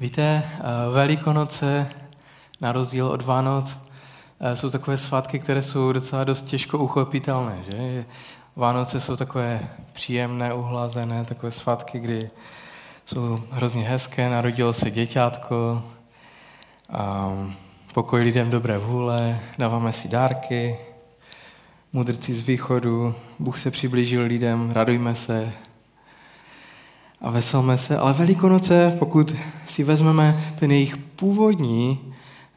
Víte, eh, Velikonoce, na rozdíl od Vánoc, eh, jsou takové svátky, které jsou docela dost těžko uchopitelné. Že? Vánoce jsou takové příjemné, uhlazené, takové svátky, kdy jsou hrozně hezké, narodilo se děťátko, pokoj lidem dobré vůle, dáváme si dárky, mudrci z východu, Bůh se přiblížil lidem, radujme se, a veselme se. Ale Velikonoce, pokud si vezmeme ten jejich původní,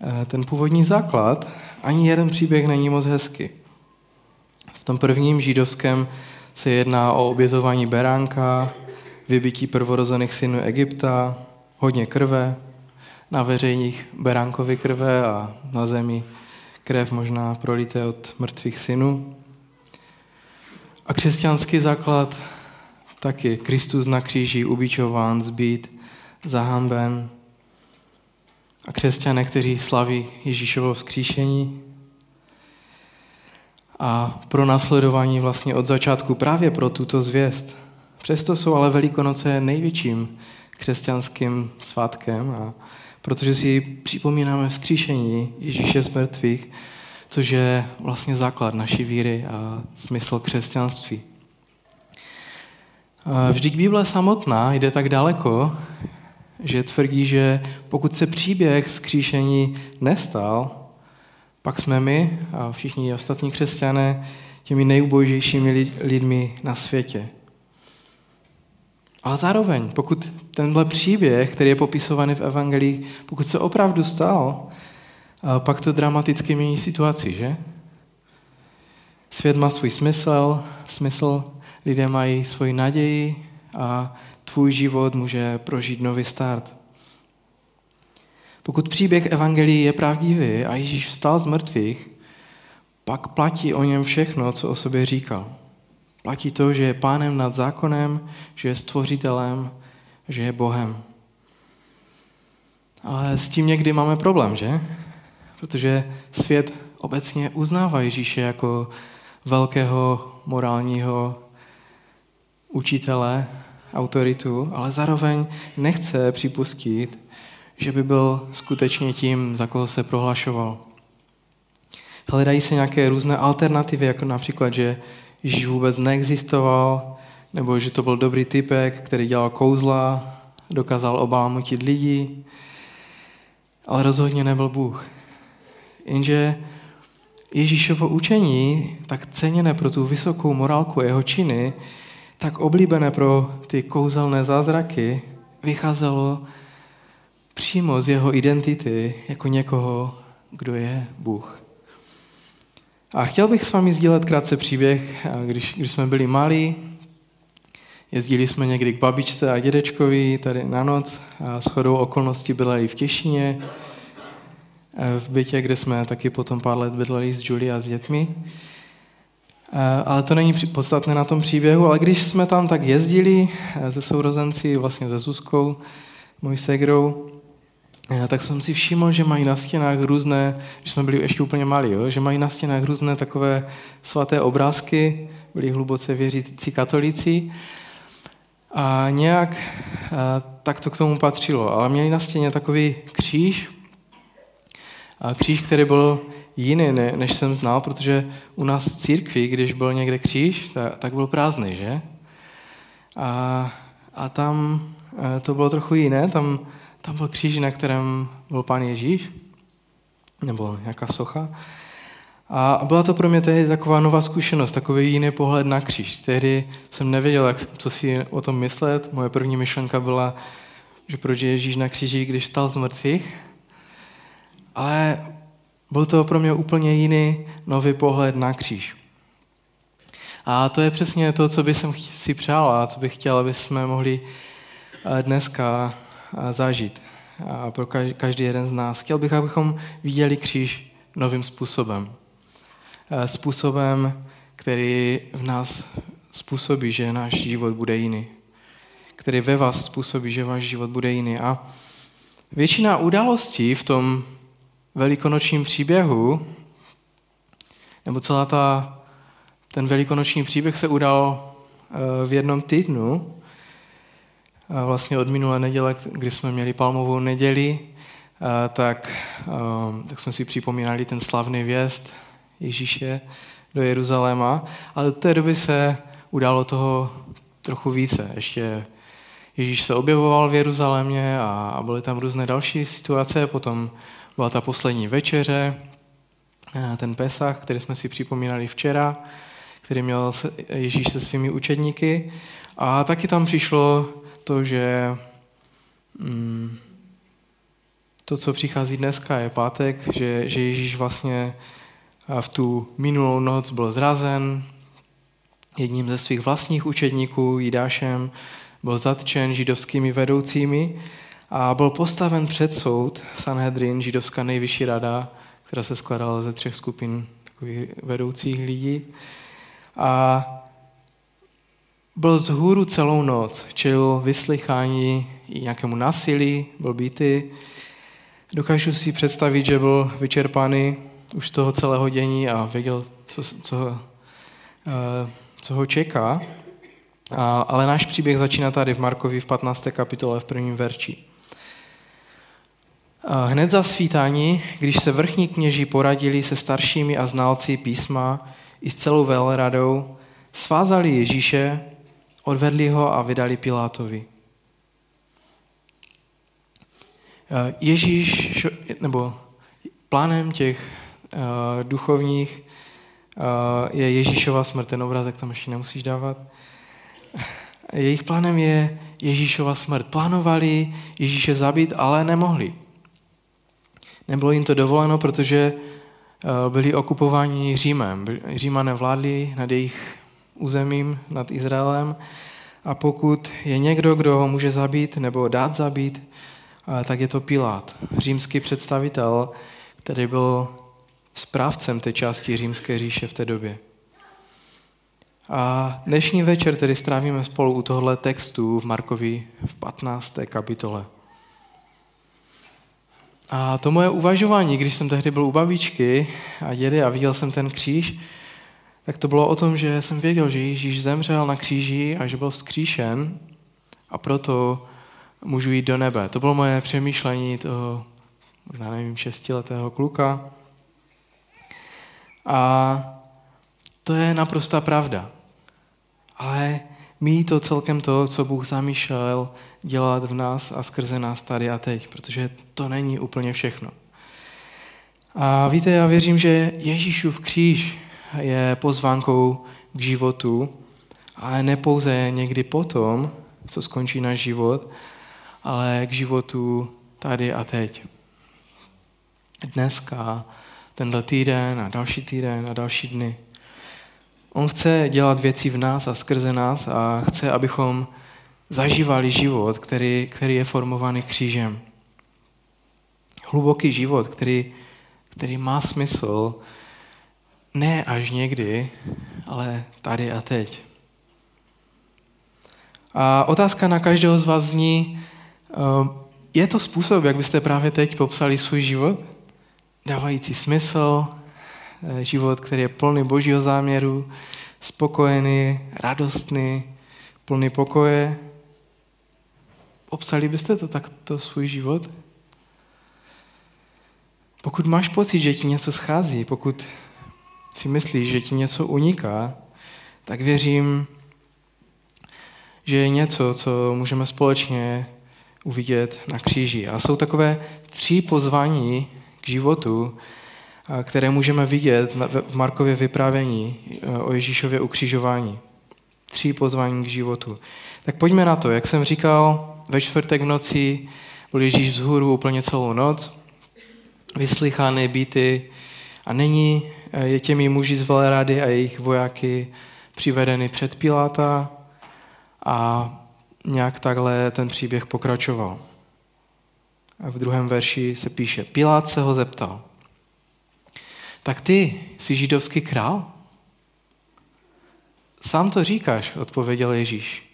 eh, ten původní základ, ani jeden příběh není moc hezky. V tom prvním židovském se jedná o obětování beránka, vybití prvorozených synů Egypta, hodně krve, na veřejních beránkovi krve a na zemi krev možná prolité od mrtvých synů. A křesťanský základ taky Kristus na kříži ubičován, zbýt, zahamben. A křesťané, kteří slaví Ježíšovo vzkříšení a pro nasledování vlastně od začátku právě pro tuto zvěst. Přesto jsou ale Velikonoce největším křesťanským svátkem, a protože si připomínáme vzkříšení Ježíše z mrtvých, což je vlastně základ naší víry a smysl křesťanství. Vždyť Bible samotná jde tak daleko, že tvrdí, že pokud se příběh vzkříšení nestal, pak jsme my a všichni ostatní křesťané těmi nejubožejšími lidmi na světě. Ale zároveň, pokud tenhle příběh, který je popisovaný v Evangelii, pokud se opravdu stal, pak to dramaticky mění situaci, že? Svět má svůj smysl, smysl lidé mají svoji naději a tvůj život může prožít nový start. Pokud příběh Evangelii je pravdivý a Ježíš vstal z mrtvých, pak platí o něm všechno, co o sobě říkal. Platí to, že je pánem nad zákonem, že je stvořitelem, že je Bohem. Ale s tím někdy máme problém, že? Protože svět obecně uznává Ježíše jako velkého morálního učitele, autoritu, ale zároveň nechce připustit, že by byl skutečně tím, za koho se prohlašoval. Hledají se nějaké různé alternativy, jako například, že Ježíš vůbec neexistoval, nebo že to byl dobrý typek, který dělal kouzla, dokázal obámutit lidi, ale rozhodně nebyl Bůh. Jenže Ježíšovo učení, tak ceněné pro tu vysokou morálku jeho činy, tak oblíbené pro ty kouzelné zázraky, vycházelo přímo z jeho identity jako někoho, kdo je Bůh. A chtěl bych s vámi sdílet krátce příběh, když, když jsme byli malí, jezdili jsme někdy k babičce a dědečkovi tady na noc a shodou okolností byla i v Těšině, v bytě, kde jsme taky potom pár let bydleli s Julie a s dětmi. Eh, ale to není podstatné na tom příběhu, ale když jsme tam tak jezdili se eh, sourozenci, vlastně se Zuzkou, mojí segrou, eh, tak jsem si všiml, že mají na stěnách různé, když jsme byli ještě úplně malí, jo, že mají na stěnách různé takové svaté obrázky, byli hluboce věřící katolíci. A nějak tak to k tomu patřilo. Ale měli na stěně takový kříž, kříž, který byl jiný, ne, než jsem znal, protože u nás v církvi, když byl někde kříž, tak, byl prázdný, že? A, a tam e, to bylo trochu jiné, tam, tam byl kříž, na kterém byl pán Ježíš, nebo nějaká socha. A byla to pro mě tehdy taková nová zkušenost, takový jiný pohled na kříž. Tehdy jsem nevěděl, jak, co si o tom myslet. Moje první myšlenka byla, že proč je Ježíš na kříži, když stal z mrtvých. Ale byl to pro mě úplně jiný nový pohled na kříž. A to je přesně to, co bych si přál a co bych chtěl, aby jsme mohli eh, dneska eh, zažít. A pro každý jeden z nás. Chtěl bych, abychom viděli kříž novým způsobem. Eh, způsobem, který v nás způsobí, že náš život bude jiný. Který ve vás způsobí, že váš život bude jiný. A většina událostí v tom velikonočním příběhu, nebo celá ta, ten velikonoční příběh se udal eh, v jednom týdnu, vlastně od minulé neděle, kdy jsme měli palmovou neděli, tak, tak jsme si připomínali ten slavný věst Ježíše do Jeruzaléma, ale od té doby se událo toho trochu více. Ještě Ježíš se objevoval v Jeruzalémě a byly tam různé další situace, potom byla ta poslední večeře, ten Pesach, který jsme si připomínali včera, který měl Ježíš se svými učedníky. A taky tam přišlo to, že mm, to, co přichází dneska, je pátek, že, že Ježíš vlastně v tu minulou noc byl zrazen jedním ze svých vlastních učedníků, Jidášem, byl zatčen židovskými vedoucími a byl postaven před soud Sanhedrin, židovská nejvyšší rada, která se skladala ze třech skupin takových vedoucích lidí. A byl z hůru celou noc, čelil vyslychání i nějakému násilí, byl býty. Dokážu si představit, že byl vyčerpaný už toho celého dění a věděl, co, co, eh, co ho čeká. Ale náš příběh začíná tady v Markovi v 15. kapitole v prvním verči. Hned za svítání, když se vrchní kněží poradili se staršími a znalci písma i s celou velradou, svázali Ježíše, odvedli ho a vydali Pilátovi. Ježíš, nebo plánem těch duchovních je Ježíšova smrt. Ten obrazek tam ještě nemusíš dávat. Jejich plánem je Ježíšova smrt. Plánovali Ježíše zabít, ale nemohli. Nebylo jim to dovoleno, protože uh, byli okupováni Římem. Římané vládli nad jejich územím, nad Izraelem. A pokud je někdo, kdo ho může zabít nebo dát zabít, tak je to Pilát, římský představitel, který byl správcem té části římské říše v té době. A dnešní večer tedy strávíme spolu u tohle textu v Markovi v 15. kapitole. A to moje uvažování, když jsem tehdy byl u babičky a dědy a viděl jsem ten kříž, tak to bylo o tom, že jsem věděl, že Ježíš zemřel na kříži a že byl vzkříšen a proto můžu jít do nebe. To bylo moje přemýšlení toho, možná nevím, šestiletého kluka. A to je naprosta pravda. Ale mí to celkem to, co Bůh zamýšlel dělat v nás a skrze nás tady a teď, protože to není úplně všechno. A víte, já věřím, že Ježíšův kříž je pozvánkou k životu, ale ne pouze někdy potom, co skončí náš život, ale k životu tady a teď. Dneska, tenhle týden a další týden a další dny. On chce dělat věci v nás a skrze nás a chce, abychom zažívali život, který, který je formovaný křížem. Hluboký život, který, který má smysl ne až někdy, ale tady a teď. A otázka na každého z vás zní, eh, je to způsob, jak byste právě teď popsali svůj život? Dávající smysl, eh, život, který je plný božího záměru, spokojený, radostný, plný pokoje. Popsali byste to takto svůj život? Pokud máš pocit, že ti něco schází, pokud si myslíš, že ti něco uniká, tak věřím, že je něco, co můžeme společně uvidět na kříži. A jsou takové tři pozvání k životu, které můžeme vidět v Markově vyprávění e, o Ježíšově ukřižování. Tři pozvání k životu. Tak pojďme na to. Jak jsem říkal, ve čtvrtek v noci byl Ježíš vzhůru úplně celou noc, vyslychaný, býty a není je těmi muži z Velerady a jejich vojáky přivedeny před Piláta a nějak takhle ten příběh pokračoval. A v druhém verši se píše, Pilát se ho zeptal, tak ty jsi židovský král? Sám to říkáš, odpověděl Ježíš.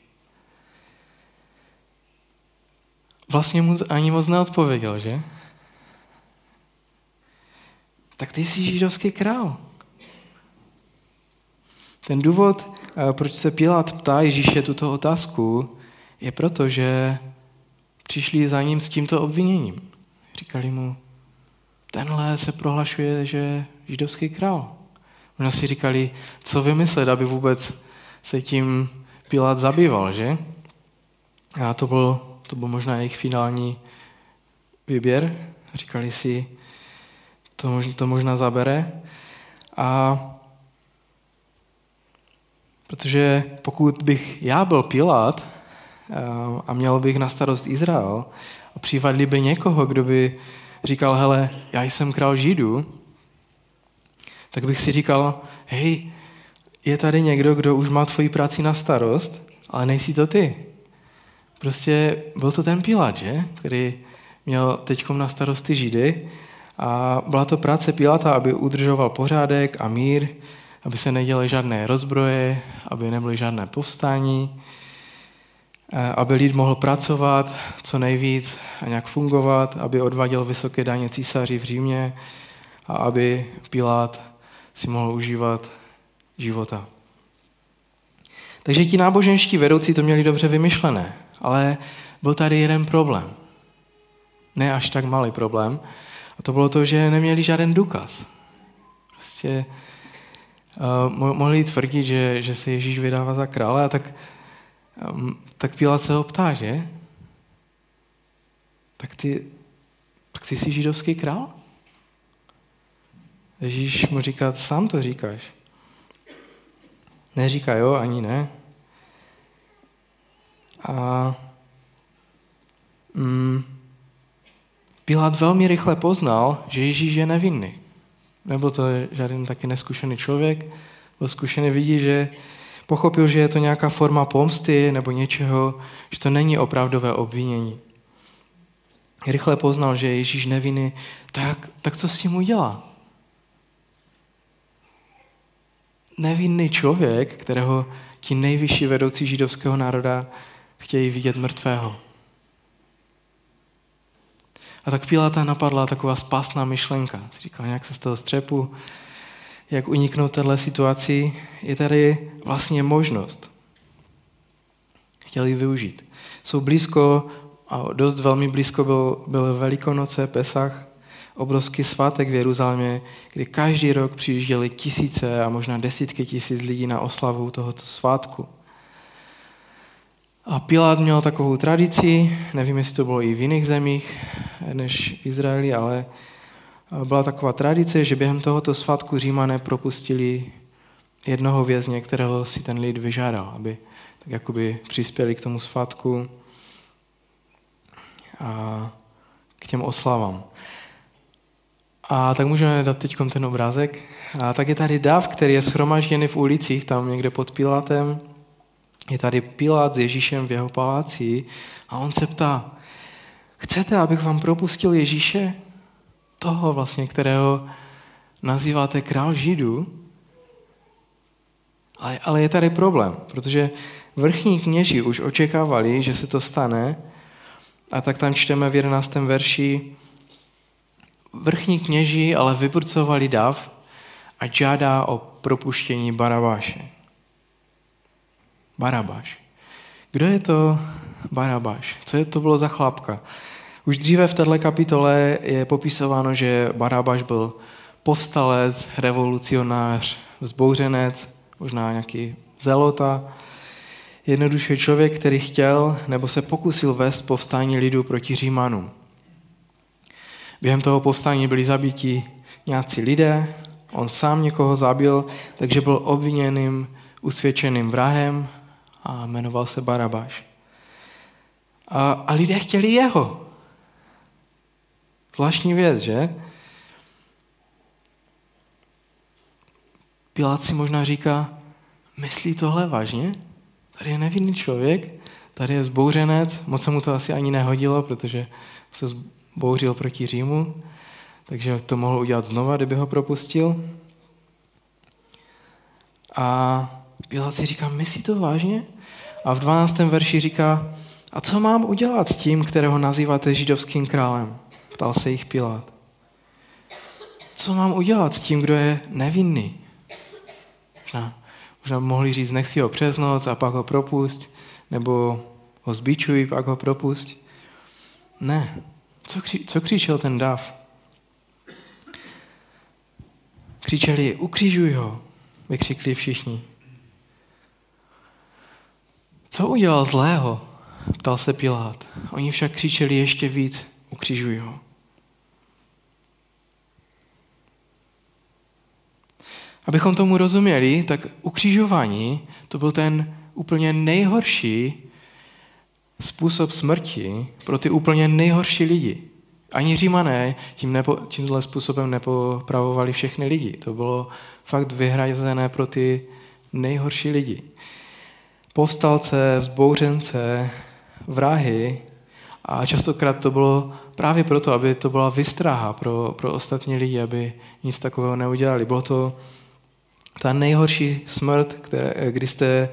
Vlastně mu ani moc neodpověděl, že? tak ty jsi židovský král. Ten důvod, eh, proč se Pilát ptá Ježíše tuto otázku, je proto, že přišli za ním s tímto obviněním. Říkali mu, tenhle se prohlašuje, že židovský král. Možná si říkali, co vymyslet, aby vůbec se tím Pilát zabýval, že? A to byl, to byl možná jejich finální výběr. Říkali si, to, to možná zabere. A protože pokud bych já byl Pilát eh, a měl bych na starost Izrael a přivadli by někoho, kdo by říkal, hele, já jsem král Židů, tak bych si říkal, hej, je tady někdo, kdo už má tvoji práci na starost, ale nejsi to ty. Prostě byl to ten Pilát, že? Který měl teď na starosti Židy a byla to práce Pilata, aby udržoval pořádek a mír, aby se neděly žádné rozbroje, aby nebyly žádné povstání, aby lid mohl pracovat co nejvíc a nějak fungovat, aby odváděl vysoké daně císaři v Římě a aby Pilát si mohl užívat života. Takže ti náboženští vedoucí to měli dobře vymyšlené, ale byl tady jeden problém. Ne až tak malý problém. A to bylo to, že neměli žádný důkaz. Prostě uh, mohli tvrdit, že, že se Ježíš vydává za krále a tak, um, tak Pilát se ho ptá, že? Tak ty, tak ty jsi židovský král? Ježíš mu říká, sám to říkáš. Neříká jo, ani ne. A mm, Pilát velmi rychle poznal, že Ježíš je nevinný. Nebo to je žádný taky neskušený člověk, byl zkušený, vidí, že pochopil, že je to nějaká forma pomsty nebo něčeho, že to není opravdové obvinění. Rychle poznal, že je Ježíš nevinný, tak, tak co s tím udělá? nevinný člověk, kterého ti nejvyšší vedoucí židovského národa chtějí vidět mrtvého. A tak Pilata napadla taková spásná myšlenka. Si říkal, nějak se z toho střepu, jak uniknout téhle situaci, je tady vlastně možnost. Chtěli využít. Jsou blízko, a dost velmi blízko byl, byl Velikonoce, Pesach, obrovský svátek v Jeruzalémě, kdy každý rok přijížděli tisíce a možná desítky tisíc lidí na oslavu tohoto svátku. A Pilát měl takovou tradici, nevím, jestli to bylo i v jiných zemích než Izraeli, ale byla taková tradice, že během tohoto svátku Římané propustili jednoho vězně, kterého si ten lid vyžádal, aby tak jakoby přispěli k tomu svátku a k těm oslavám. A tak můžeme dát teď ten obrázek. A tak je tady dav, který je shromažděný v ulicích, tam někde pod Pilátem. Je tady Pilát s Ježíšem v jeho paláci a on se ptá, chcete, abych vám propustil Ježíše? Toho vlastně, kterého nazýváte král Židů? Ale, ale je tady problém, protože vrchní kněži už očekávali, že se to stane, a tak tam čteme v 11. verši, vrchní kněži ale vyburcovali dav a žádá o propuštění Barabáše. Barabáš. Kdo je to Barabáš? Co je to bylo za chlapka? Už dříve v této kapitole je popisováno, že Barabáš byl povstalec, revolucionář, vzbouřenec, možná nějaký zelota, jednoduše člověk, který chtěl nebo se pokusil vést povstání lidu proti Římanům. Během toho povstání byli zabiti nějací lidé, on sám někoho zabil, takže byl obviněným, usvědčeným vrahem a jmenoval se Barabáš. A, a lidé chtěli jeho. Zvláštní věc, že? Pilát si možná říká, myslí tohle vážně? Tady je nevinný člověk, tady je zbouřenec, moc se mu to asi ani nehodilo, protože se bouřil proti Římu, takže to mohl udělat znova, kdyby ho propustil. A Pilát si říká, myslí to vážně? A v 12. verši říká, a co mám udělat s tím, kterého nazýváte židovským králem? Ptal se jich Pilát. Co mám udělat s tím, kdo je nevinný? Možná, možná mohli říct, nech si ho přes noc a pak ho propust, nebo ho zbičuj, pak ho propust. Ne. Co, kři, co křičel ten dav? Křičeli, ukřižuj ho, vykřikli všichni. Co udělal zlého? Ptal se Pilát. Oni však křičeli ještě víc, ukřižuj ho. Abychom tomu rozuměli, tak ukřižování to byl ten úplně nejhorší způsob smrti pro ty úplně nejhorší lidi. Ani římané tím nepo, tímhle způsobem nepopravovali všechny lidi. To bylo fakt vyhrazené pro ty nejhorší lidi. Povstalce, vzbouřence, vrahy a častokrát to bylo právě proto, aby to byla vystráha pro, pro ostatní lidi, aby nic takového neudělali. Bylo to ta nejhorší smrt, které, kdy jste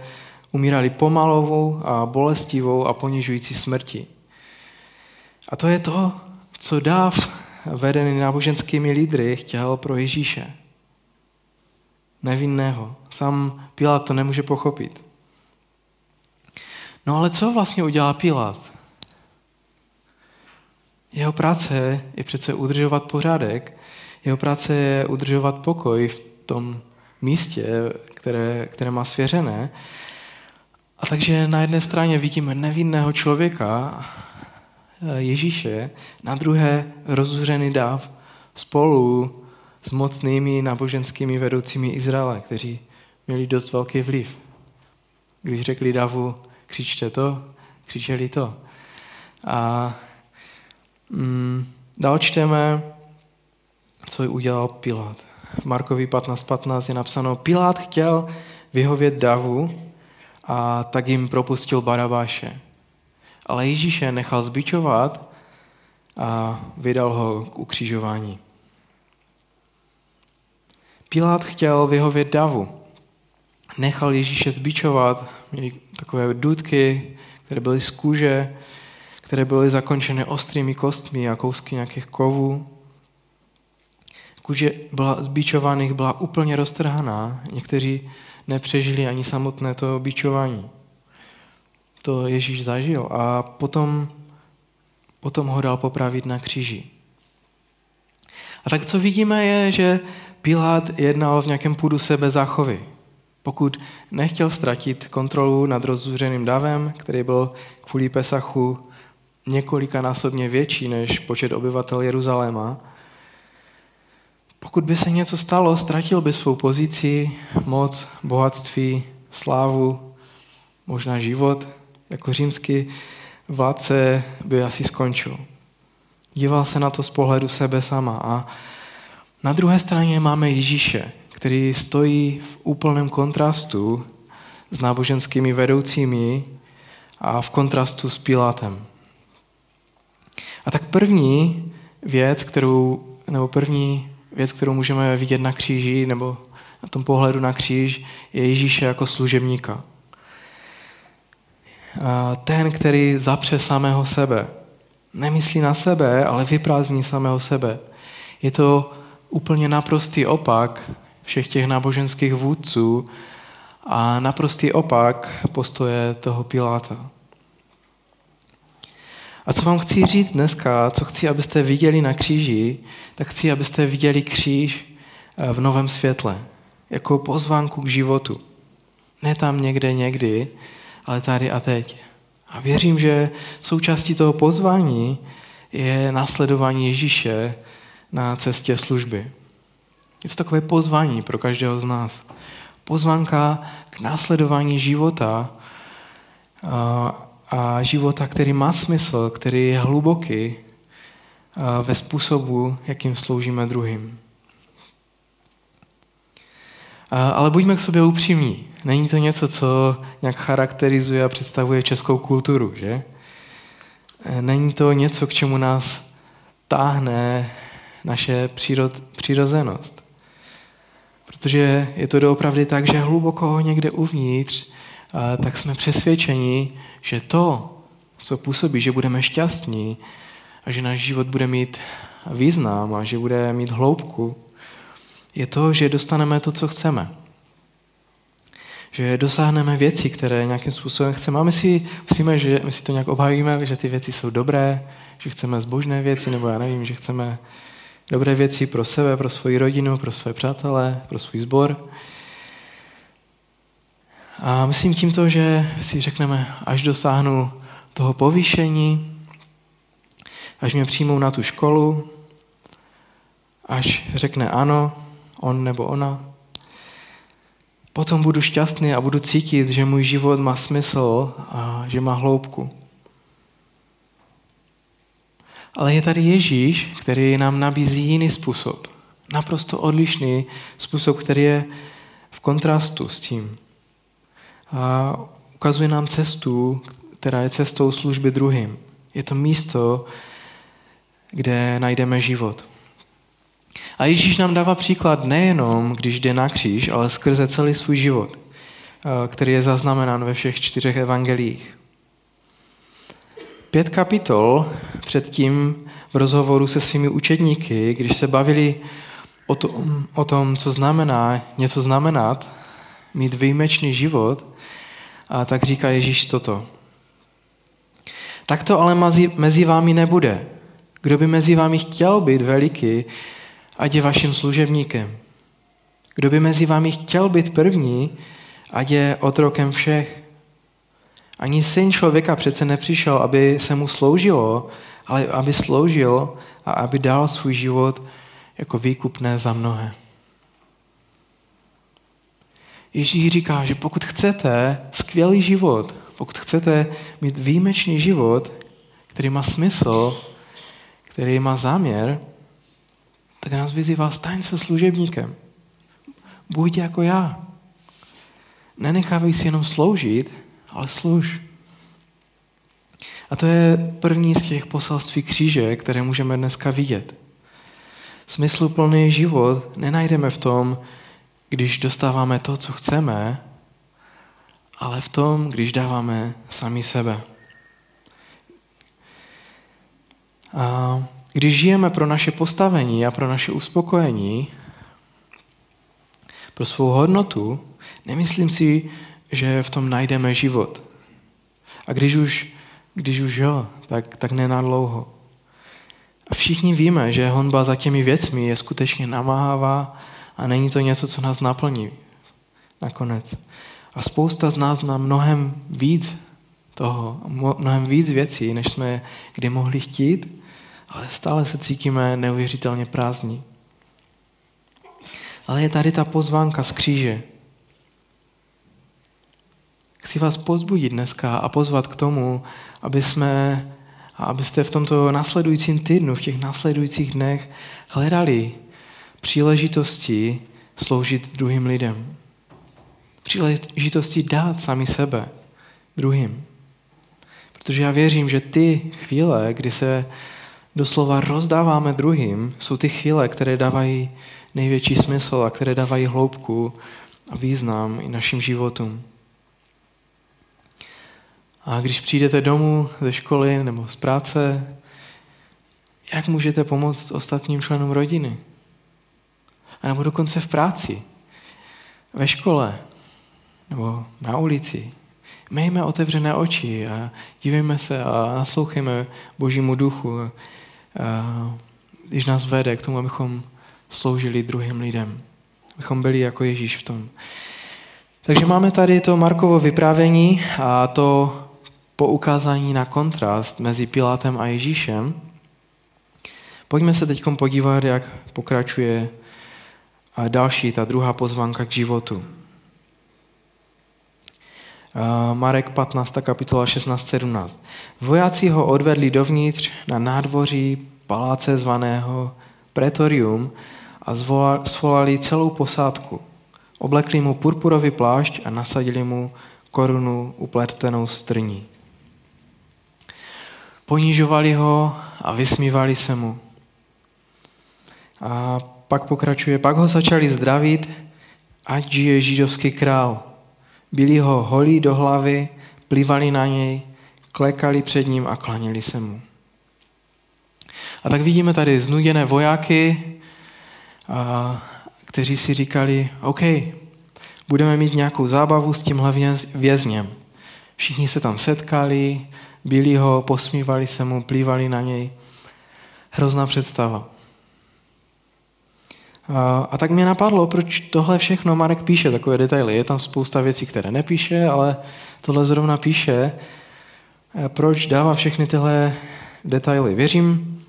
umírali pomalovou a bolestivou a ponižující smrti. A to je to, co dáv vedený náboženskými lídry chtěl pro Ježíše. Nevinného. Sám Pilát to nemůže pochopit. No ale co vlastně udělá Pilát? Jeho práce je přece udržovat pořádek, jeho práce je udržovat pokoj v tom místě, které, které má svěřené. A takže na jedné straně vidíme nevinného člověka, eh, Ježíše, na druhé rozuřený dáv spolu s mocnými náboženskými vedoucími Izraele, kteří měli dost velký vliv. Když řekli Davu, křičte to, křičeli to. A mm, dál čteme, co udělal Pilát. V Markovi 15.15 15 je napsáno, Pilát chtěl vyhovět Davu a tak jim propustil Barabáše. Ale Ježíše nechal zbičovat a vydal ho k ukřižování. Pilát chtěl vyhovět davu. Nechal Ježíše zbičovat, měli takové dudky, které byly z kůže, které byly zakončené ostrými kostmi a kousky nějakých kovů. Kůže byla zbičovaných byla úplně roztrhaná. Někteří nepřežili ani samotné to bičování. To Ježíš zažil a potom, potom ho dal popravit na kříži. A tak co vidíme je, že Pilát jednal v nějakém půdu sebe záchovy. Pokud nechtěl ztratit kontrolu nad rozzuřeným davem, který byl kvůli Pesachu několikanásobně větší než počet obyvatel Jeruzaléma, pokud by se něco stalo, ztratil by svou pozici, moc, bohatství, slávu, možná život, jako římský vládce by asi skončil. Díval se na to z pohledu sebe sama a na druhé straně máme Ježíše, který stojí v úplném kontrastu s náboženskými vedoucími a v kontrastu s Pilátem. A tak první věc, kterou, nebo první věc, kterou můžeme vidět na kříži, nebo na tom pohledu na kříž, je Ježíše jako služebníka. Ten, který zapře samého sebe. Nemyslí na sebe, ale vyprázdní samého sebe. Je to úplně naprostý opak všech těch náboženských vůdců a naprostý opak postoje toho Piláta. A co vám chci říct dneska, co chci, abyste viděli na kříži, tak chci, abyste viděli kříž eh, v novém světle, jako pozvánku k životu. Ne tam někde, někdy, ale tady a teď. A věřím, že součástí toho pozvání je následování Ježíše na cestě služby. Je to takové pozvání pro každého z nás. Pozvánka k následování života a života, který má smysl, který je hluboký ve způsobu, jakým sloužíme druhým. Ale buďme k sobě upřímní. Není to něco, co nějak charakterizuje a představuje českou kulturu, že? Není to něco, k čemu nás táhne naše přírod, přirozenost. Protože je to doopravdy tak, že hluboko někde uvnitř, tak jsme přesvědčeni, že to, co působí, že budeme šťastní a že náš život bude mít význam a že bude mít hloubku, je to, že dostaneme to, co chceme. že dosáhneme věci, které nějakým způsobem chceme. A my si myslíme, že my si to nějak obhajíme, že ty věci jsou dobré, že chceme zbožné věci, nebo já nevím, že chceme dobré věci pro sebe, pro svoji rodinu, pro své přátelé, pro svůj sbor. A myslím tímto, že si řekneme, až dosáhnu toho povýšení, až mě přijmou na tu školu, až řekne ano, on nebo ona, potom budu šťastný a budu cítit, že můj život má smysl a že má hloubku. Ale je tady Ježíš, který nám nabízí jiný způsob. Naprosto odlišný způsob, který je v kontrastu s tím. A ukazuje nám cestu, která je cestou služby druhým. Je to místo, kde najdeme život. A Ježíš nám dává příklad nejenom, když jde na kříž, ale skrze celý svůj život, eh, který je zaznamenán ve všech čtyřech evangelích. Pět kapitol předtím v rozhovoru se svými učedníky, když se bavili o tom, o tom co znamená něco znamenat, mít výjimečný život, a tak říká Ježíš toto. Tak to ale mezi, vámi nebude. Kdo by mezi vámi chtěl být veliký, ať je vaším služebníkem. Kdo by mezi vámi chtěl být první, ať je otrokem všech. Ani syn člověka přece nepřišel, aby se mu sloužilo, ale aby sloužil a aby dal svůj život jako výkupné za mnohé. Ježíš říká, že pokud chcete skvělý život, pokud chcete mít výjimečný život, který má smysl, který má záměr, tak nás vyzývá, staň se služebníkem. Buď jako já. Nenechávej si jenom sloužit, ale služ. A to je první z těch poselství kříže, které můžeme dneska vidět. Smysluplný život nenajdeme v tom, když dostáváme to, co chceme, ale v tom, když dáváme sami sebe. A když žijeme pro naše postavení a pro naše uspokojení, pro svou hodnotu, nemyslím si, že v tom najdeme život. A když už, když už jo, tak, tak nenadlouho. A všichni víme, že honba za těmi věcmi je skutečně namáhavá a není to něco, co nás naplní nakonec. A spousta z nás má mnohem víc toho, mnohem víc věcí, než jsme kdy mohli chtít, ale stále se cítíme neuvěřitelně prázdní. Ale je tady ta pozvánka z kříže. Chci vás pozbudit dneska a pozvat k tomu, aby jsme, abyste v tomto následujícím týdnu, v těch následujících dnech hledali příležitosti sloužit druhým lidem. Příležitosti dát sami sebe druhým. Protože já věřím, že ty chvíle, kdy se doslova rozdáváme druhým, jsou ty chvíle, které dávají největší smysl a které dávají hloubku a význam i našim životům. A když přijdete domů ze školy nebo z práce, jak můžete pomoct ostatním členům rodiny? A nebo dokonce v práci, ve škole nebo na ulici. Mějme otevřené oči a dívejme se a naslouchejme Božímu duchu, když nás vede k tomu, abychom sloužili druhým lidem. Abychom byli jako Ježíš v tom. Takže máme tady to Markovo vyprávění a to poukázání na kontrast mezi Pilátem a Ježíšem. Pojďme se teď podívat, jak pokračuje další, ta druhá pozvánka k životu. Marek 15. kapitola 16-17. Vojáci ho odvedli dovnitř na nádvoří paláce zvaného Pretorium a zvolali celou posádku. Oblekli mu purpurový plášť a nasadili mu korunu upletenou strní. Ponižovali ho a vysmívali se mu. A pak pokračuje, pak ho začali zdravit, ať žije židovský král. Byli ho holí do hlavy, plivali na něj, klekali před ním a klanili se mu. A tak vidíme tady znuděné vojáky, a, kteří si říkali, OK, budeme mít nějakou zábavu s tímhle vězněm. Všichni se tam setkali, byli ho, posmívali se mu, plývali na něj. Hrozná představa. A, a tak mě napadlo, proč tohle všechno Marek píše, takové detaily. Je tam spousta věcí, které nepíše, ale tohle zrovna píše. Proč dává všechny tyhle detaily? Věřím,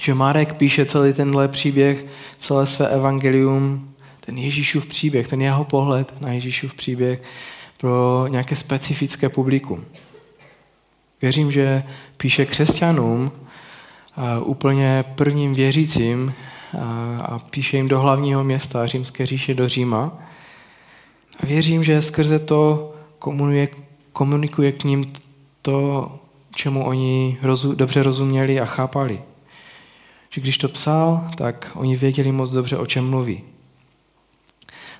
že Marek píše celý tenhle příběh, celé své evangelium, ten Ježíšův příběh, ten jeho pohled na Ježíšův příběh pro nějaké specifické publikum. Věřím, že píše křesťanům, úplně prvním věřícím a píše jim do hlavního města Římské říše do Říma. A věřím, že skrze to komunikuje, komunikuje k ním to, čemu oni rozu, dobře rozuměli a chápali. Že když to psal, tak oni věděli moc dobře, o čem mluví.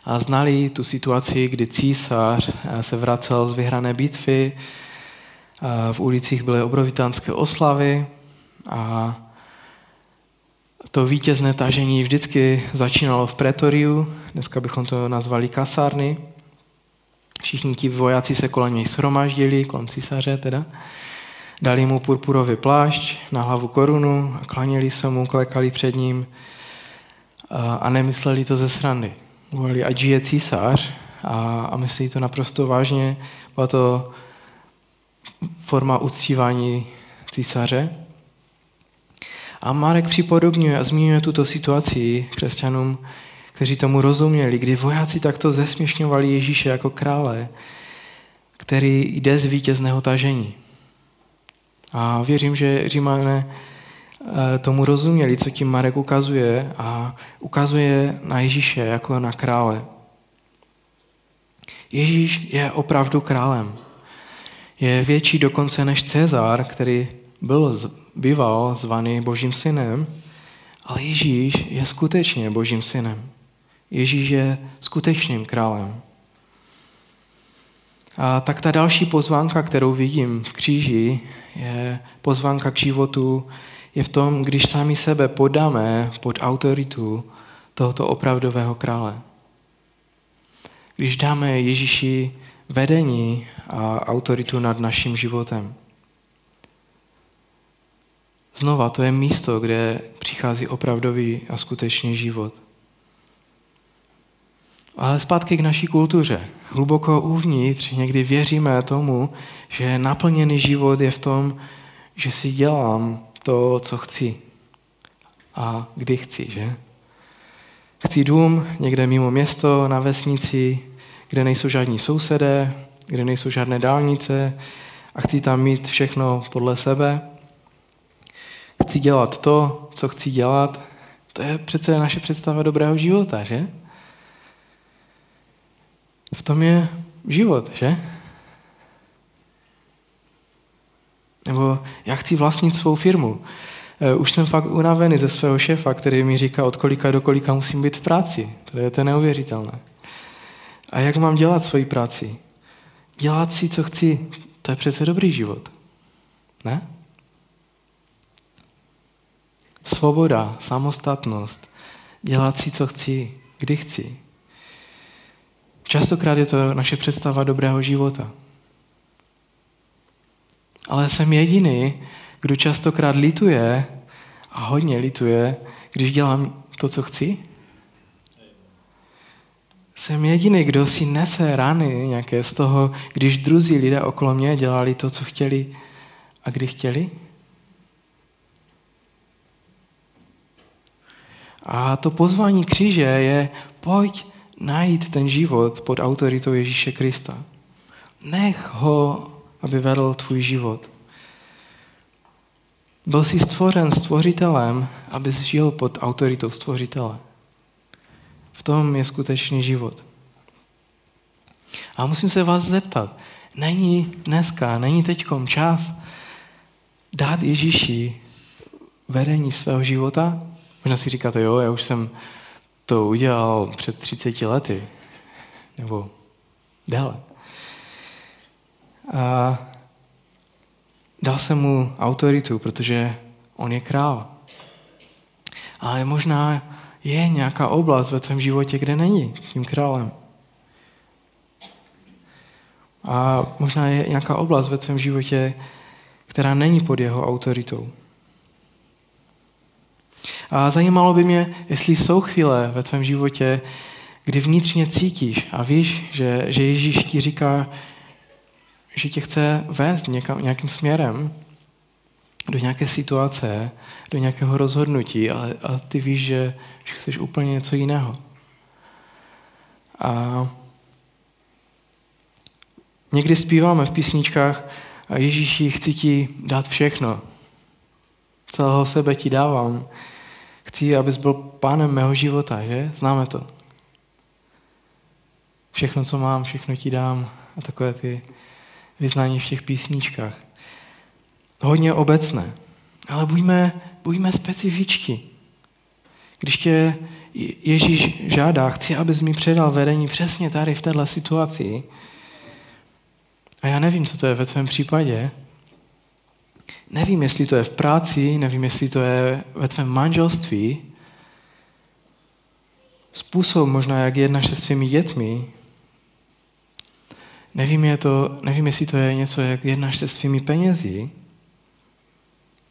A znali tu situaci, kdy císař se vracel z vyhrané bitvy, v ulicích byly obrovitánské oslavy a to vítězné tažení vždycky začínalo v pretoriu, dneska bychom to nazvali kasárny. Všichni ti vojáci se kolem něj shromaždili, kolem císaře teda. Dali mu purpurový plášť, na hlavu korunu a klaněli se mu, klekali před ním a nemysleli to ze srandy. Volali, ať žije císař a, a myslí to naprosto vážně. Byla to forma uctívání císaře. A Marek připodobňuje a zmiňuje tuto situaci křesťanům, kteří tomu rozuměli, kdy vojáci takto zesměšňovali Ježíše jako krále, který jde z vítězného tažení. A věřím, že Římané eh, tomu rozuměli, co tím Marek ukazuje a ukazuje na Ježíše jako na krále. Ježíš je opravdu králem. Je větší dokonce než Cezar, který byl, býval zvaný Božím synem, ale Ježíš je skutečně Božím synem. Ježíš je skutečným králem. A tak ta další pozvánka, kterou vidím v kříži, je pozvánka k životu, je v tom, když sami sebe podáme pod autoritu tohoto opravdového krále. Když dáme Ježíši vedení a autoritu nad naším životem. Znova, to je místo, kde přichází opravdový a skutečný život. Ale zpátky k naší kultuře. Hluboko uvnitř někdy věříme tomu, že naplněný život je v tom, že si dělám to, co chci. A kdy chci, že? Chci dům někde mimo město, na vesnici, kde nejsou žádní sousedé, kde nejsou žádné dálnice a chci tam mít všechno podle sebe. Chci dělat to, co chci dělat. To je přece naše představa dobrého života, že? V tom je život, že? Nebo já chci vlastnit svou firmu. E, už jsem fakt unavený ze svého šéfa, který mi říká, od kolika do kolika musím být v práci. To je to neuvěřitelné. A jak mám dělat svoji práci? Dělat si, co chci, to je přece dobrý život. Ne? Svoboda, samostatnost, dělat si, co chci, kdy chci. Častokrát je to naše představa dobrého života. Ale jsem jediný, kdo častokrát lituje a hodně lituje, když dělám to, co chci. Jsem jediný, kdo si nese rany nějaké z toho, když druzí lidé okolo mě dělali to, co chtěli a kdy chtěli. A to pozvání kříže je pojď najít ten život pod autoritou Ježíše Krista. Nech ho, aby vedl tvůj život. Byl jsi stvořen stvořitelem, abys žil pod autoritou stvořitele. V tom je skutečný život. A musím se vás zeptat, není dneska, není teďkom čas dát Ježíši vedení svého života? Možná si říkáte, jo, já už jsem to udělal před 30 lety, nebo déle. A dal jsem mu autoritu, protože on je král. Ale možná je nějaká oblast ve tvém životě, kde není tím králem. A možná je nějaká oblast ve tvém životě, která není pod jeho autoritou. A zajímalo by mě, jestli jsou chvíle ve tvém životě, kdy vnitřně cítíš a víš, že, že Ježíš ti říká, že tě chce vést někam, nějakým směrem do nějaké situace, do nějakého rozhodnutí, ale, ale ty víš, že, že chceš úplně něco jiného. A někdy zpíváme v písničkách a Ježíši, chci ti dát všechno. Celého sebe ti dávám. Chci, abys byl pánem mého života, že? Známe to. Všechno, co mám, všechno ti dám. A takové ty vyznání v těch písničkách. Hodně obecné. Ale buďme, buďme specifičtí. Když tě Ježíš žádá, chci, abys mi předal vedení přesně tady v této situaci, a já nevím, co to je ve tvém případě, nevím, jestli to je v práci, nevím, jestli to je ve tvém manželství, způsob možná, jak jednáš se svými dětmi, nevím, je to, nevím, jestli to je něco, jak jednáš se svými penězi,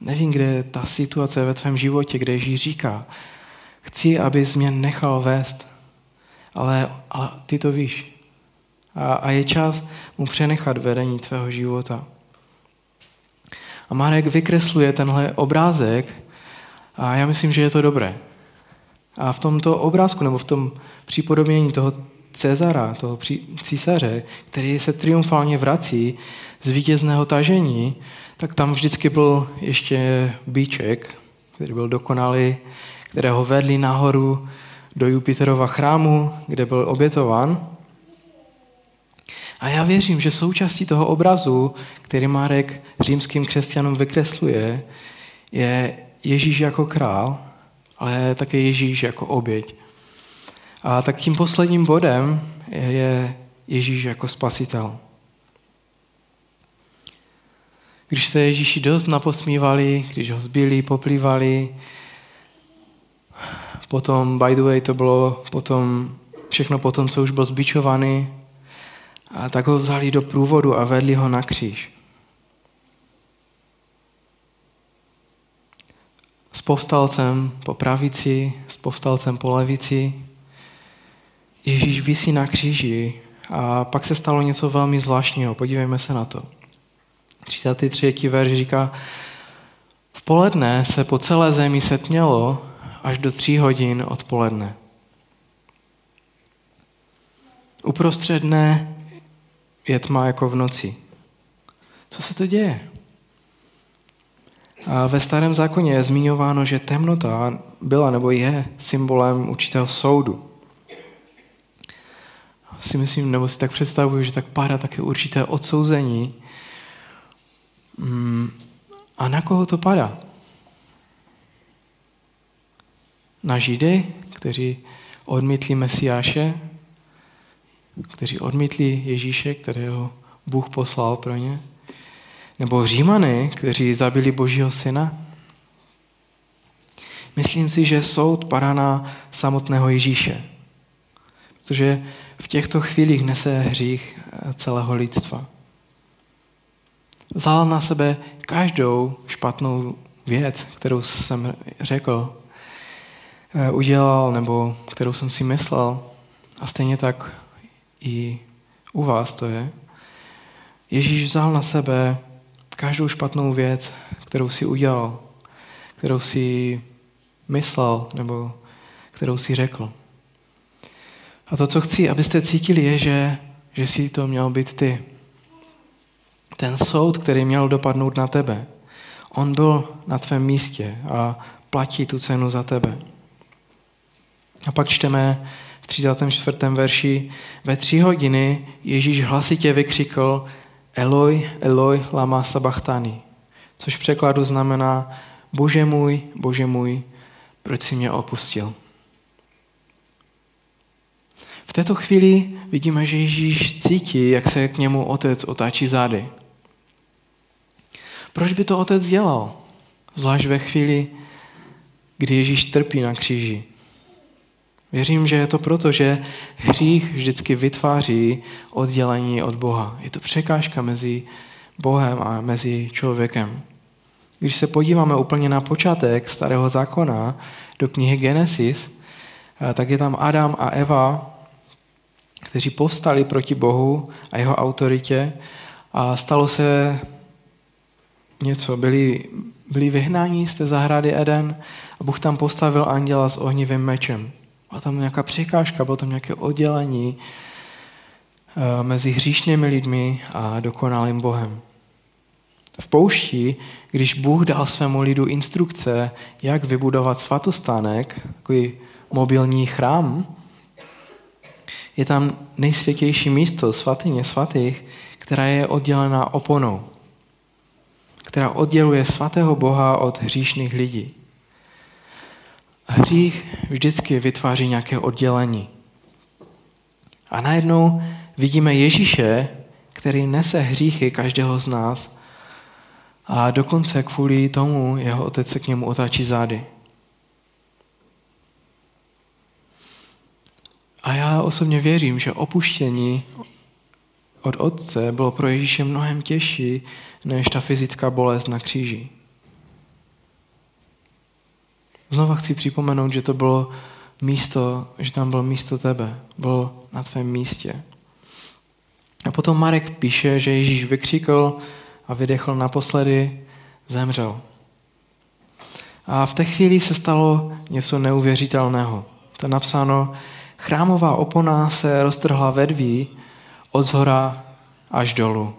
nevím, kde je ta situace ve tvém životě, kde Ježíš říká, chci, abys mě nechal vést, ale, ale ty to víš. A, a je čas mu přenechat vedení tvého života. A Marek vykresluje tenhle obrázek a já myslím, že je to dobré. A v tomto obrázku, nebo v tom přípodobnění toho Cezara, toho císaře, který se triumfálně vrací z vítězného tažení, tak tam vždycky byl ještě bíček, který byl dokonalý, kterého vedli nahoru do Jupiterova chrámu, kde byl obětován. A já věřím, že součástí toho obrazu, který Marek římským křesťanům vykresluje, je Ježíš jako král, ale také Ježíš jako oběť. A tak tím posledním bodem je Ježíš jako spasitel. Když se Ježíši dost naposmívali, když ho zbyli, poplývali, potom, by the way, to bylo potom, všechno potom, co už byl zbičovaný, a tak ho vzali do průvodu a vedli ho na kříž. S povstalcem po pravici, s povstalcem po levici. Ježíš visí na kříži a pak se stalo něco velmi zvláštního. Podívejme se na to. 33. verš říká, v poledne se po celé zemi setmělo až do tří hodin odpoledne. Uprostřed dne je tma jako v noci. Co se to děje? A ve starém zákoně je zmiňováno, že temnota byla nebo je symbolem určitého soudu. Si myslím, nebo si tak představuju, že tak padá také určité odsouzení. Mm, a na koho to padá? Na Židy, kteří odmítli Mesiáše, kteří odmítli Ježíše, kterého Bůh poslal pro ně? Nebo Římany, kteří zabili Božího syna? Myslím si, že soud padá na samotného Ježíše. Protože v těchto chvílích nese hřích celého lidstva. Vzal na sebe každou špatnou věc, kterou jsem řekl, eh, udělal, nebo kterou jsem si myslel. A stejně tak i u vás to je. Ježíš vzal na sebe každou špatnou věc, kterou si udělal, kterou si myslel nebo kterou si řekl. A to, co chci, abyste cítili, je, že, že si to měl být ty. Ten soud, který měl dopadnout na tebe, on byl na tvém místě a platí tu cenu za tebe. A pak čteme v 34. verši, ve tři hodiny Ježíš hlasitě vykřikl Eloj, Eloj, lama sabachtani, což v překladu znamená Bože můj, Bože můj, proč jsi mě opustil? V této chvíli vidíme, že Ježíš cítí, jak se k němu otec otáčí zády. Proč by to otec dělal? Zvlášť ve chvíli, kdy Ježíš trpí na kříži. Věřím, že je to proto, že hřích vždycky vytváří oddělení od Boha. Je to překážka mezi Bohem a mezi člověkem. Když se podíváme úplně na počátek starého zákona do knihy Genesis, eh, tak je tam Adam a Eva, kteří povstali proti Bohu a jeho autoritě a stalo se něco. Byli, byli vyhnáni z té zahrady Eden a Bůh tam postavil anděla s ohnivým mečem. Byla tam nějaká překážka, bylo tam nějaké oddělení eh, mezi hříšnými lidmi a dokonalým Bohem. V poušti, když Bůh dal svému lidu instrukce, jak vybudovat svatostánek, takový mobilní chrám, je tam nejsvětější místo, svatyně svatých, která je oddělená oponou, která odděluje svatého Boha od hříšných lidí. Hřích vždycky vytváří nějaké oddělení. A najednou vidíme Ježíše, který nese hříchy každého z nás a dokonce kvůli tomu jeho otec se k němu otáčí zády. A já osobně věřím, že opuštění od otce bylo pro Ježíše mnohem těžší než ta fyzická bolest na kříži. Znova chci připomenout, že to bylo místo, že tam bylo místo tebe, bylo na tvém místě. A potom Marek píše, že Ježíš vykřikl a vydechl naposledy, zemřel. A v té chvíli se stalo něco neuvěřitelného. To je napsáno, chrámová opona se roztrhla vedví od zhora až dolů.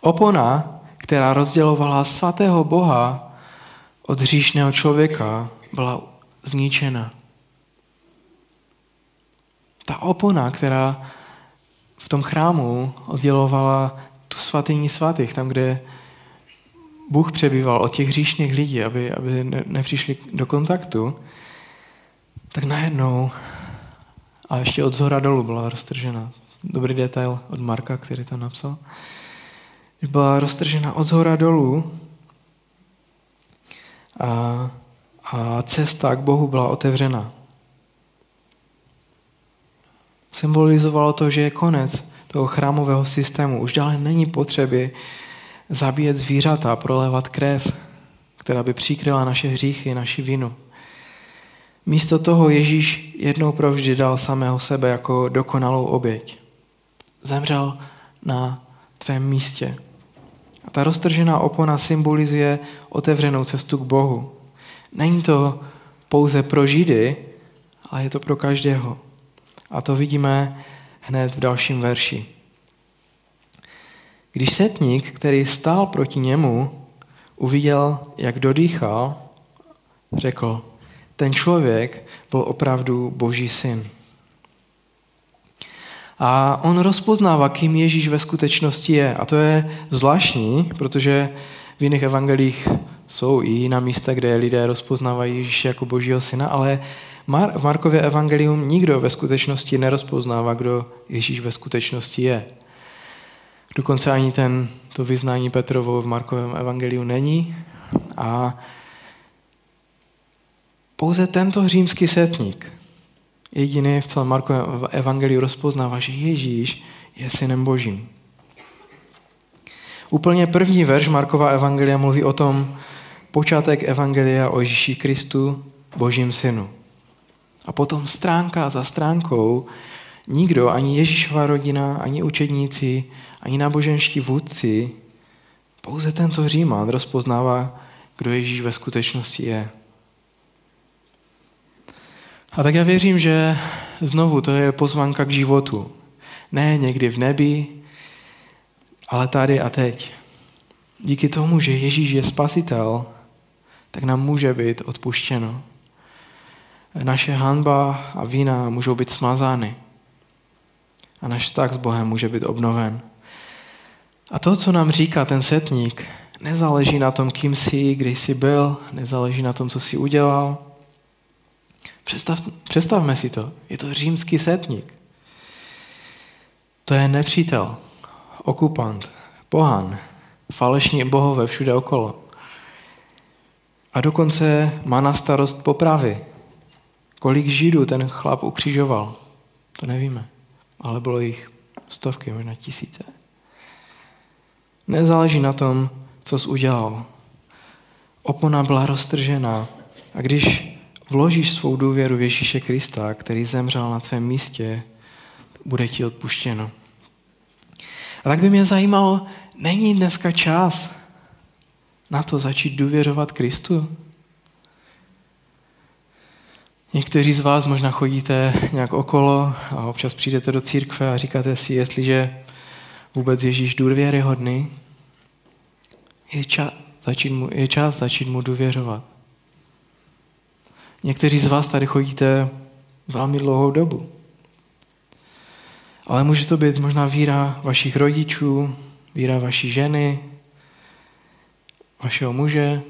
Opona, která rozdělovala svatého Boha od hříšného člověka, byla zničena. Ta opona, která v tom chrámu oddělovala tu svatyní svatých, tam, kde Bůh přebýval od těch hříšných lidí, aby, aby nepřišli do kontaktu, tak najednou a ještě od zhora dolů byla roztržena. Dobrý detail od Marka, který to napsal. Byla roztržena od zhora dolů a, a cesta k Bohu byla otevřena. Symbolizovalo to, že je konec toho chrámového systému. Už dále není potřeby zabíjet zvířata, prolévat krev, která by přikryla naše hříchy, naši vinu. Místo toho Ježíš jednou provždy dal samého sebe jako dokonalou oběť. Zemřel na tvém místě. A ta roztržená opona symbolizuje otevřenou cestu k Bohu. Není to pouze pro Židy, ale je to pro každého. A to vidíme hned v dalším verši. Když setník, který stál proti němu, uviděl, jak dodýchal, řekl, ten člověk byl opravdu boží syn. A on rozpoznává, kým Ježíš ve skutečnosti je. A to je zvláštní, protože v jiných evangelích jsou i jiná místa, kde lidé rozpoznávají Ježíše jako božího syna, ale v Markově evangelium nikdo ve skutečnosti nerozpoznává, kdo Ježíš ve skutečnosti je. Dokonce ani ten, to vyznání Petrovo v Markovém evangeliu není. A pouze tento římský setník, jediný v celém Markovém evangeliu rozpoznává, že Ježíš je synem božím. Úplně první verš Markova evangelia mluví o tom, počátek evangelia o Ježíši Kristu, božím synu. A potom stránka za stránkou nikdo, ani Ježíšova rodina, ani učedníci, ani náboženští vůdci, pouze tento Říman rozpoznává, kdo Ježíš ve skutečnosti je. A tak já věřím, že znovu to je pozvanka k životu. Ne někdy v nebi, ale tady a teď. Díky tomu, že Ježíš je spasitel, tak nám může být odpuštěno naše hanba a vína můžou být smazány. A náš vztah s Bohem může být obnoven. A to, co nám říká ten setník, nezáleží na tom, kým jsi, kde jsi byl, nezáleží na tom, co jsi udělal. Představ, představme si to. Je to římský setník. To je nepřítel, okupant, pohan, falešní bohové všude okolo. A dokonce má na starost popravy, Kolik židů ten chlap ukřižoval, to nevíme, ale bylo jich stovky, možná tisíce. Nezáleží na tom, co jsi udělal. Opona byla roztržená a když vložíš svou důvěru v Ježíše Krista, který zemřel na tvém místě, bude ti odpuštěno. A tak by mě zajímalo, není dneska čas na to začít důvěřovat Kristu? Někteří z vás možná chodíte nějak okolo a občas přijdete do církve a říkáte si, jestliže vůbec Ježíš důvěryhodný, je čas, začít mu, je čas začít mu důvěřovat. Někteří z vás tady chodíte velmi dlouhou dobu. Ale může to být možná víra vašich rodičů, víra vaší ženy, vašeho muže.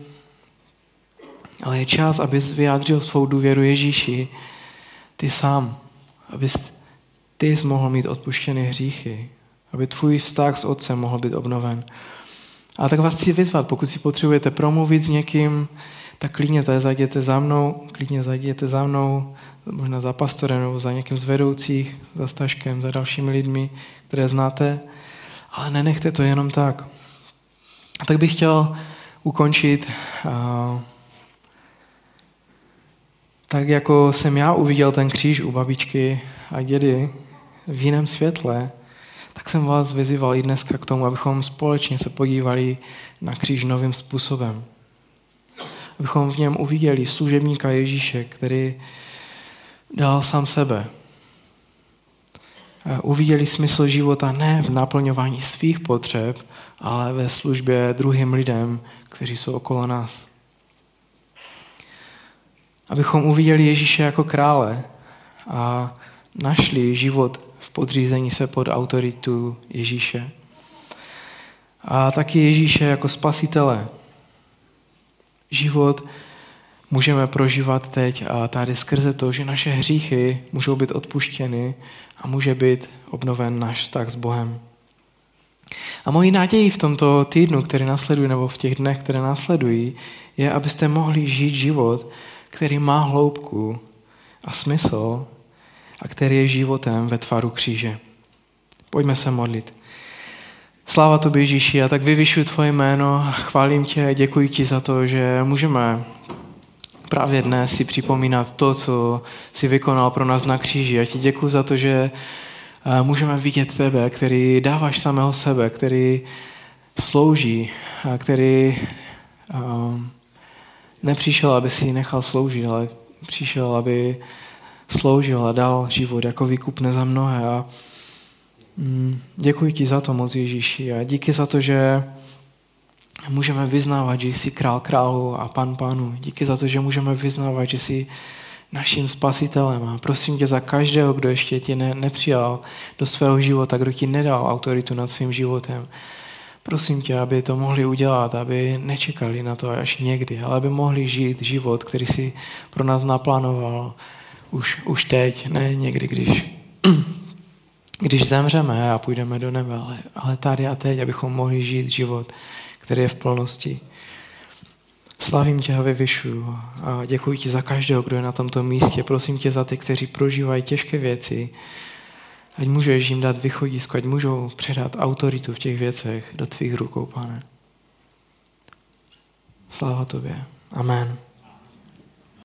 Ale je čas, abys vyjádřil svou důvěru Ježíši ty sám. Abys ty jsi mohl mít odpuštěné hříchy. Aby tvůj vztah s Otcem mohl být obnoven. A tak vás chci vyzvat, pokud si potřebujete promluvit s někým, tak klidně tady zajděte za mnou, klidně zajděte za mnou, možná za pastorem nebo za někým z vedoucích, za Staškem, za dalšími lidmi, které znáte, ale nenechte to jenom tak. A tak bych chtěl ukončit tak, jako jsem já uviděl ten kříž u babičky a dědy v jiném světle, tak jsem vás vyzýval i dneska k tomu, abychom společně se podívali na kříž novým způsobem. Abychom v něm uviděli služebníka Ježíše, který dal sám sebe. Uviděli smysl života ne v naplňování svých potřeb, ale ve službě druhým lidem, kteří jsou okolo nás. Abychom uviděli Ježíše jako krále a našli život v podřízení se pod autoritu Ježíše. A taky Ježíše jako spasitele. Život můžeme prožívat teď a tady skrze to, že naše hříchy můžou být odpuštěny a může být obnoven náš vztah s Bohem. A mojí naději v tomto týdnu, který následuje, nebo v těch dnech, které následují, je, abyste mohli žít život, který má hloubku a smysl a který je životem ve tvaru kříže. Pojďme se modlit. Sláva tobě, Ježíši, já tak vyvyšuji tvoje jméno, chválím tě, děkuji ti za to, že můžeme právě dnes si připomínat to, co si vykonal pro nás na kříži. Já ti děkuji za to, že eh, můžeme vidět tebe, který dáváš samého sebe, který slouží, a který um, nepřišel, aby si nechal sloužit, ale přišel, aby sloužil a dal život jako výkupne za mnohé. A děkuji ti za to moc, Ježíši. A díky za to, že můžeme vyznávat, že jsi král králu a pan pánu. Díky za to, že můžeme vyznávat, že jsi naším spasitelem. A prosím tě za každého, kdo ještě tě ne, nepřijal do svého života, kdo ti nedal autoritu nad svým životem. Prosím tě, aby to mohli udělat, aby nečekali na to až někdy, ale aby mohli žít život, který si pro nás naplánoval už, už teď, ne někdy, když, když zemřeme a půjdeme do nebe, ale, ale tady a teď, abychom mohli žít život, který je v plnosti. Slavím tě a vyvyšuju a děkuji ti za každého, kdo je na tomto místě. Prosím tě za ty, kteří prožívají těžké věci, ať můžeš jim dát východisko, ať můžou předat autoritu v těch věcech do tvých rukou, pane. Sláva tobě. Amen.